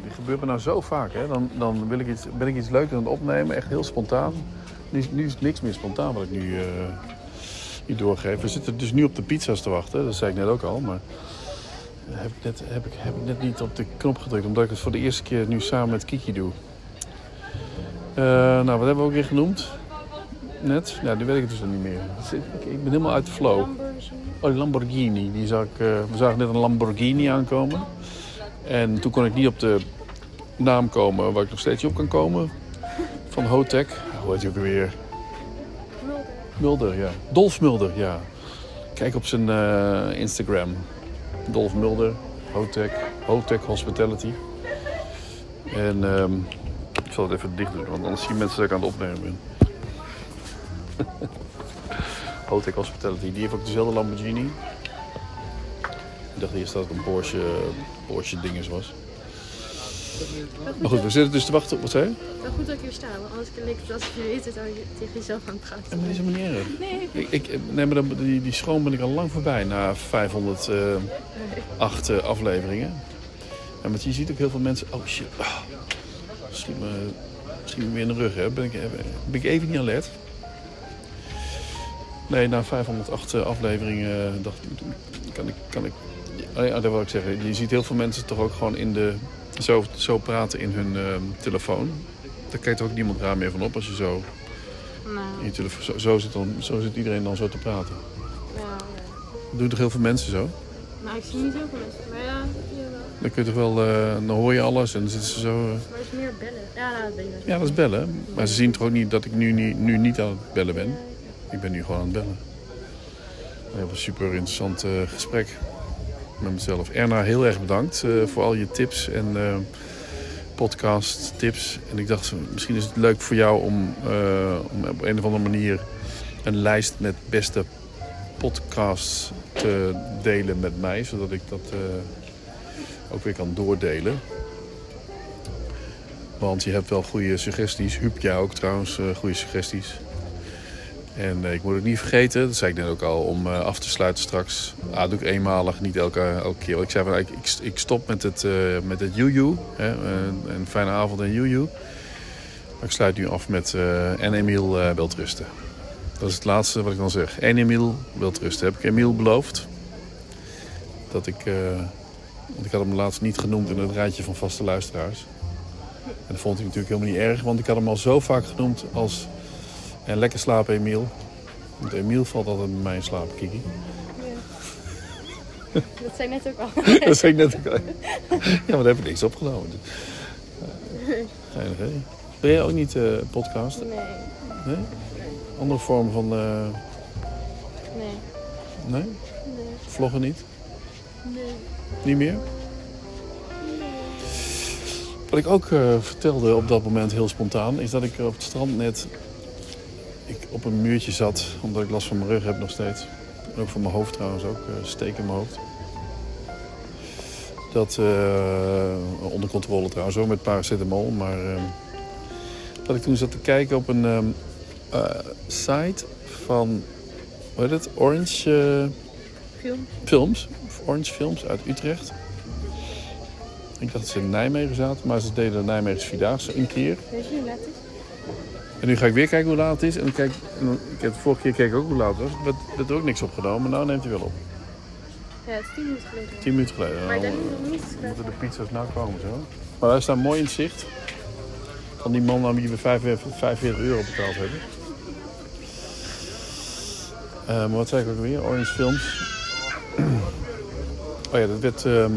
Kijk, gebeurt me nou zo vaak. Hè? Dan, dan wil ik iets, ben ik iets leuks aan het opnemen, echt heel spontaan. Nu, nu is niks meer spontaan wat ik nu, eh, doorgeef. We zitten dus nu op de pizza's te wachten, dat zei ik net ook al. Maar heb ik, net, heb, ik, heb ik net niet op de knop gedrukt, omdat ik het voor de eerste keer nu samen met Kiki doe. Eh, nou, wat hebben we ook weer genoemd? Net? Ja, nu weet ik het dus nog niet meer. Ik, ben helemaal uit de flow. Oh, Lamborghini. Die zag eh, we zagen net een Lamborghini aankomen. En toen kon ik niet op de naam komen waar ik nog steeds op kan komen. Van Hotech. Hoe heet hij ook weer? Mulder. Mulder, ja. Dolf Mulder, ja. Kijk op zijn eh, Instagram. Dolf Mulder, Hotech, Hotech Hospitality. En ehm, ik zal het even dicht doen, want anders zien mensen dat ik aan het opnemen ben. Hotech Hospitality, die heeft ook dezelfde Lamborghini. Ik dacht eerst dat het een Porsche, Porsche dinges was. Maar goed, we zitten dus te wachten op, wat zei? Wel goed dat ik hier sta, want anders leek het alsof je weet het tegen jezelf aan het praten. maar dat is helemaal niet erg. Nee. Ik, ik, nee, maar dan, die, die schroom ben ik al lang voorbij na 508 eh, afleveringen. En want je ziet ook heel veel mensen. Oh shit. Schiet, me, schiet me weer in de rug. Hè. Ben, ik, ben ik even niet alert? Nee, na 508 afleveringen eh, dacht ik. Kan ik. Kan ik oh ja, dat wil ik zeggen. Je ziet heel veel mensen toch ook gewoon in de. Zo, zo praten in hun eh, telefoon. Daar kijkt ook niemand raar meer van op als je zo Nou, in je telefoon. Zo, zo, zit dan, zo zit iedereen dan zo te praten. ja, ja. Dat doen toch heel veel mensen zo? Nou, ik zie niet zoveel mensen. Maar ja. Dan kun je toch wel, eh, dan hoor je alles en dan zitten ze zo. Maar het is meer bellen. Ja, nou, dat. Ja, dat is bellen. Maar ze zien toch ook niet dat ik nu, niet- nu niet aan het bellen ben. Ik ben nu gewoon aan het bellen. We hebben een super interessant eh, gesprek met mezelf. Erna, heel erg bedankt eh, voor al je tips en eh, podcast tips. En ik dacht, misschien is het leuk voor jou om, eh, om op een of andere manier een lijst met beste podcasts te delen met mij. Zodat ik dat ook weer kan doordelen. Want je hebt wel goede suggesties. Huub, jij ook trouwens, goede suggesties. En eh, ik moet het niet vergeten, dat zei ik net ook al, om eh, af te sluiten straks. Ah, doe ik eenmalig, niet elke, elke keer. Ik zei van, ik, ik, stop met het, eh met het Juju. Hè, een fijne avond en Juju. Ik sluit nu af met en Emiel eh wilt rusten. Dat is het laatste wat ik dan zeg. En Emiel wilt rusten. Heb ik Emiel beloofd. Dat ik, want ik had hem laatst niet genoemd in het rijtje van vaste luisteraars. En dat vond ik natuurlijk helemaal niet erg, want ik had hem al zo vaak genoemd als... En lekker slapen, Emiel. Want Emiel valt altijd met mij in slaap, Kiki. Dat zei ik net ook al. dat zei ik net ook al. Ja, maar daar heb ik niks opgenomen. Geinig, hè? Ben jij ook niet eh podcast? Nee, Nee? Andere vorm van... eh, nee, nee? nee, Vloggen niet? nee. Niet meer? Wat ik ook eh, vertelde op dat moment heel spontaan, is dat ik op het strand net ik op een muurtje zat, omdat ik last van mijn rug heb nog steeds. En ook van mijn hoofd trouwens ook, eh steek in mijn hoofd. Dat, eh, onder controle trouwens ook met paracetamol, maar eh, dat ik toen zat te kijken op een ehm, eh, site van, hoe heet het, Orange... Film. films, of Orange Films uit Utrecht. Ik dacht dat ze in Nijmegen zaten, maar ze deden de Nijmeegse Vierdaagse een keer. Weet je laat? En nu ga ik weer kijken hoe laat het is. En dan kijk, en dan- ik heb de vorige keer gekeken ook hoe laat het was. Er werd, er ook niks opgenomen, maar nou neemt hij wel op. Ja, het is tien minuten geleden. 10 minuten geleden. Maar denk nog niet. moeten de pizza's nou komen zo. Maar wij staan mooi in het zicht. Van die man aan wie we 45 45 euro betaald hebben. Eh, maar wat zei ik ook weer? Orange Films. Oh ja, dat werd... ehm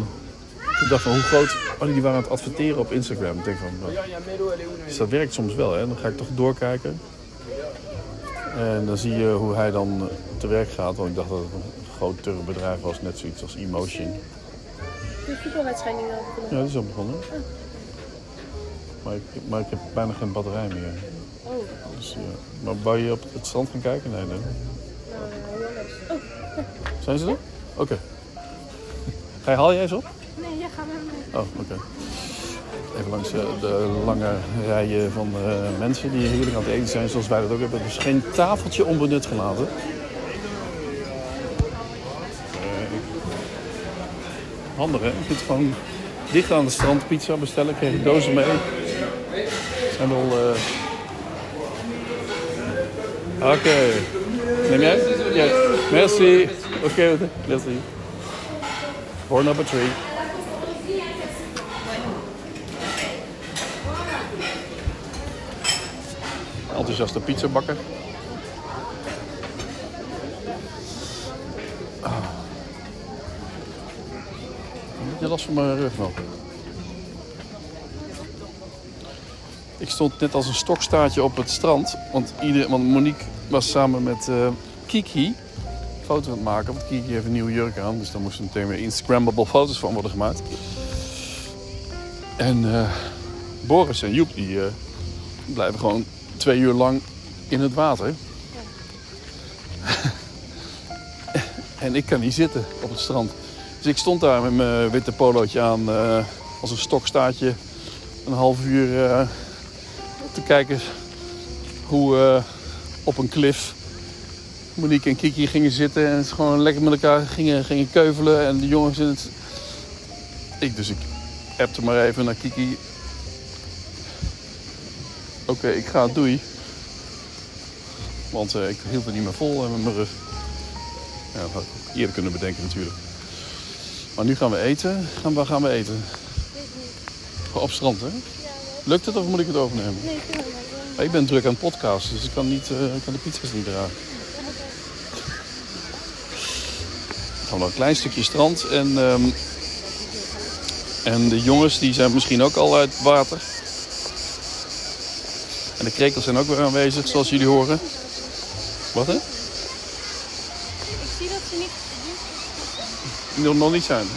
ik dacht van hoe groot... Oh, die waren aan het adverteren op Instagram. Ik denk van... nou, dus dat werkt soms wel, hè. Dan ga ik toch doorkijken. En dan zie je hoe hij dan eh, te werk gaat. Want ik dacht dat het een groter bedrijf was. Net zoiets als Emotion. De voetbalwedstrijd nu wel begonnen. Ja, dat is al begonnen. Maar ik, maar ik heb bijna geen batterij meer. Oh, Dus, ja. Maar wou je op het strand gaan kijken? Nee, nee. nou. Oh, Zijn ze er? Oké. Ga je, haal jij eens op? Oh, oké. Even langs eh, de lange rijen van eh, mensen die heerlijk aan het eten zijn, zoals wij dat ook hebben. Dus geen tafeltje onbenut gelaten. Eh, handig hè? Je kunt dicht aan de strandpizza bestellen. Kreeg ik dozen mee. Zijn wel... Oké. Neem jij? Ja. Merci. Oké, okay, merci. For number three. Enthousiaste pizzabakker. Ah. Een last van mijn rug nog. Ik stond net als een stokstaartje op het strand. Want, ieder, want Monique was samen met eh, Kiki foto's aan het maken. Want Kiki heeft een nieuwe jurk aan. Dus daar moesten meteen weer Instagrammable foto's van worden gemaakt. En eh, Boris en Joep die eh, blijven gewoon twee uur lang in het water. en ik kan niet zitten op het strand. Dus ik stond daar met mijn witte polootje aan eh, als een stokstaartje een half uur eh, te kijken hoe eh, op een klif Monique en Kiki gingen zitten en het gewoon lekker met elkaar gingen, gingen keuvelen. En de jongens in het... Ik, dus ik appte maar even naar Kiki. Oké, ik ga, doei. Want eh, ik hield het niet meer vol eh, met mijn rug. Ja, dat had ik eerder kunnen bedenken natuurlijk. Maar nu gaan we eten. Gaan, waar gaan we eten? Op het strand, hè? Lukt het of moet ik het overnemen? Nee, ik ben druk aan het podcasten, dus ik kan, niet, eh, ik kan de pizza's niet dragen. We gaan nog een klein stukje strand. En, ehm, en de jongens die zijn misschien ook al uit het water. En de krekels zijn ook weer aanwezig, zoals jullie horen. Wat hè? Ik zie dat ze niet... Nog, nog niet zijn. Ze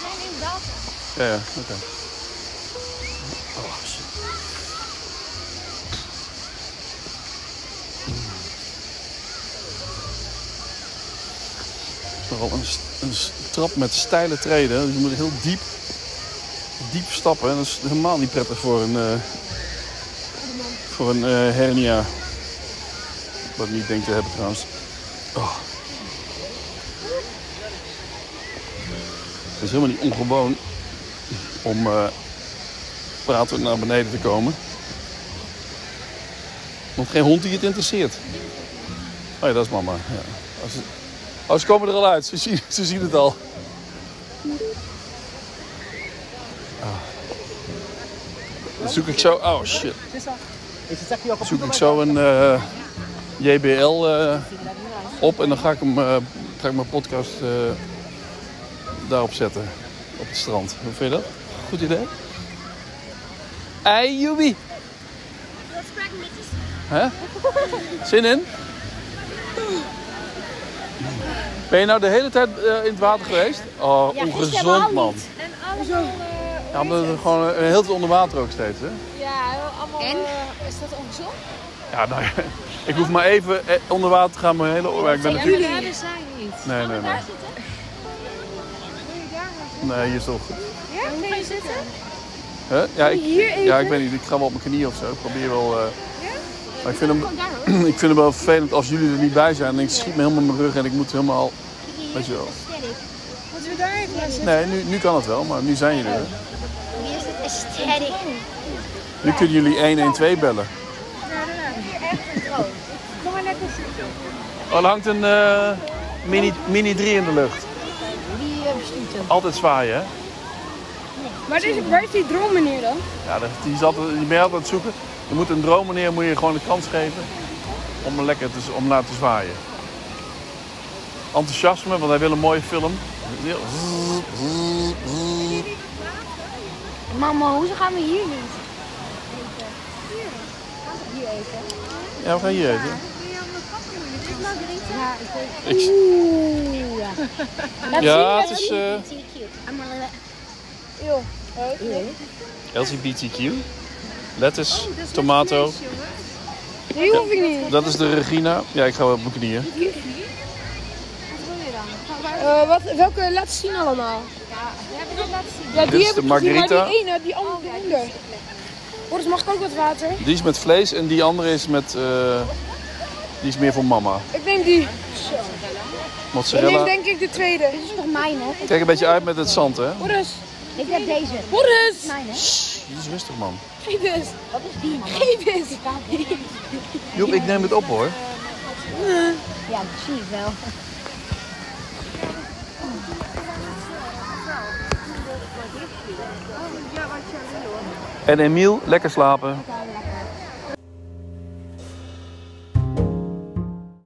zijn inderdaad... Ja, ja, oké. Oh, shit. Het is nogal een, een trap met steile treden. Dus je moet heel diep, diep stappen. En dat is helemaal niet prettig voor een, eh, voor een eh, hernia. Wat ik niet denk te hebben trouwens. Oh. Het is helemaal niet ongewoon om eh pratend naar beneden te komen. Want geen hond die het interesseert. Oh ja, dat is mama. Ja. Als. Oh, ze komen er al uit. Ze zien, ze het al. Ah. Zoek ik zo... Oh, shit. Zoek ik zo een eh, JBL eh, op en dan ga ik, hem, eh, ga ik mijn podcast eh, daarop zetten. Op het strand. Hoe vind je dat? Goed idee? Ei, je... Hè? Zin in? Ben je nou de hele tijd eh, in het water geweest? Oh, Ja, ongezond man. En allemaal... eh, Ja, maar het is gewoon een heel tijd onder water ook steeds, hè? Ja, allemaal... En? eh, is dat ongezond? Ja, nou ja. Ik hoef maar even eh, onder water te gaan, mijn hele oor. Ik ben natuurlijk... Ja, daar zijn niet. Nee, nee, nee. Nee, hier is toch goed. Ja, kan je zitten? Hè? Ja, ik, ja, ik weet niet. Ik ga wel op mijn knieën of zo. Ik probeer wel... eh, Maar ik vind, hem, ik vind het wel vervelend als jullie er niet bij zijn. En ik schiet me helemaal in mijn rug en ik moet helemaal... Weet je wel. Moeten we daar even? Nee, nu, nu kan het wel, maar nu zijn jullie er. Aesthetic? Nu kunnen jullie 112 bellen. Kom maar lekker zitten. Oh, er hangt een eh, mini, mini 3 in de lucht. Wie uh, bestuurt hem? Altijd zwaaien, hè? Maar waar is die droom meneer dan? Ja, dat- die, is altijd, die ben je altijd aan het zoeken. Je moet een droom meneer moet je gewoon de kans geven om hem lekker te, om naar te zwaaien. Enthousiasme, want hij wil een mooie film. Mama, hoezo gaan we hier niet? Ja, we gaan hier eten. Ja, ik weet Oeh, ja. Ja, het is, laat eh, eh, LGBTQ. Lettuce, tomato. Die hoef ik niet. Dat is de Regina. Ja, ik ga wel op mijn knieën. Eh, wat, welke laat zien allemaal? Ja, die Dit is de margarita. die ene, die andere. Boris, mag ik ook wat water? Die is met vlees en die andere is met... eh, die is meer voor mama. Ik neem die. Ik neem Mozzarella. denk ik de tweede. Dit is toch mijn, hè? Kijk een beetje uit met het zand, hè? Boris, Ik heb deze. Boris! Mijn hè? Dit is rustig, man. Geef eens. Wat is die man? Geef eens. Joep, ik neem het op, hoor. Ja, dat zie ik wel. En Emiel, lekker slapen.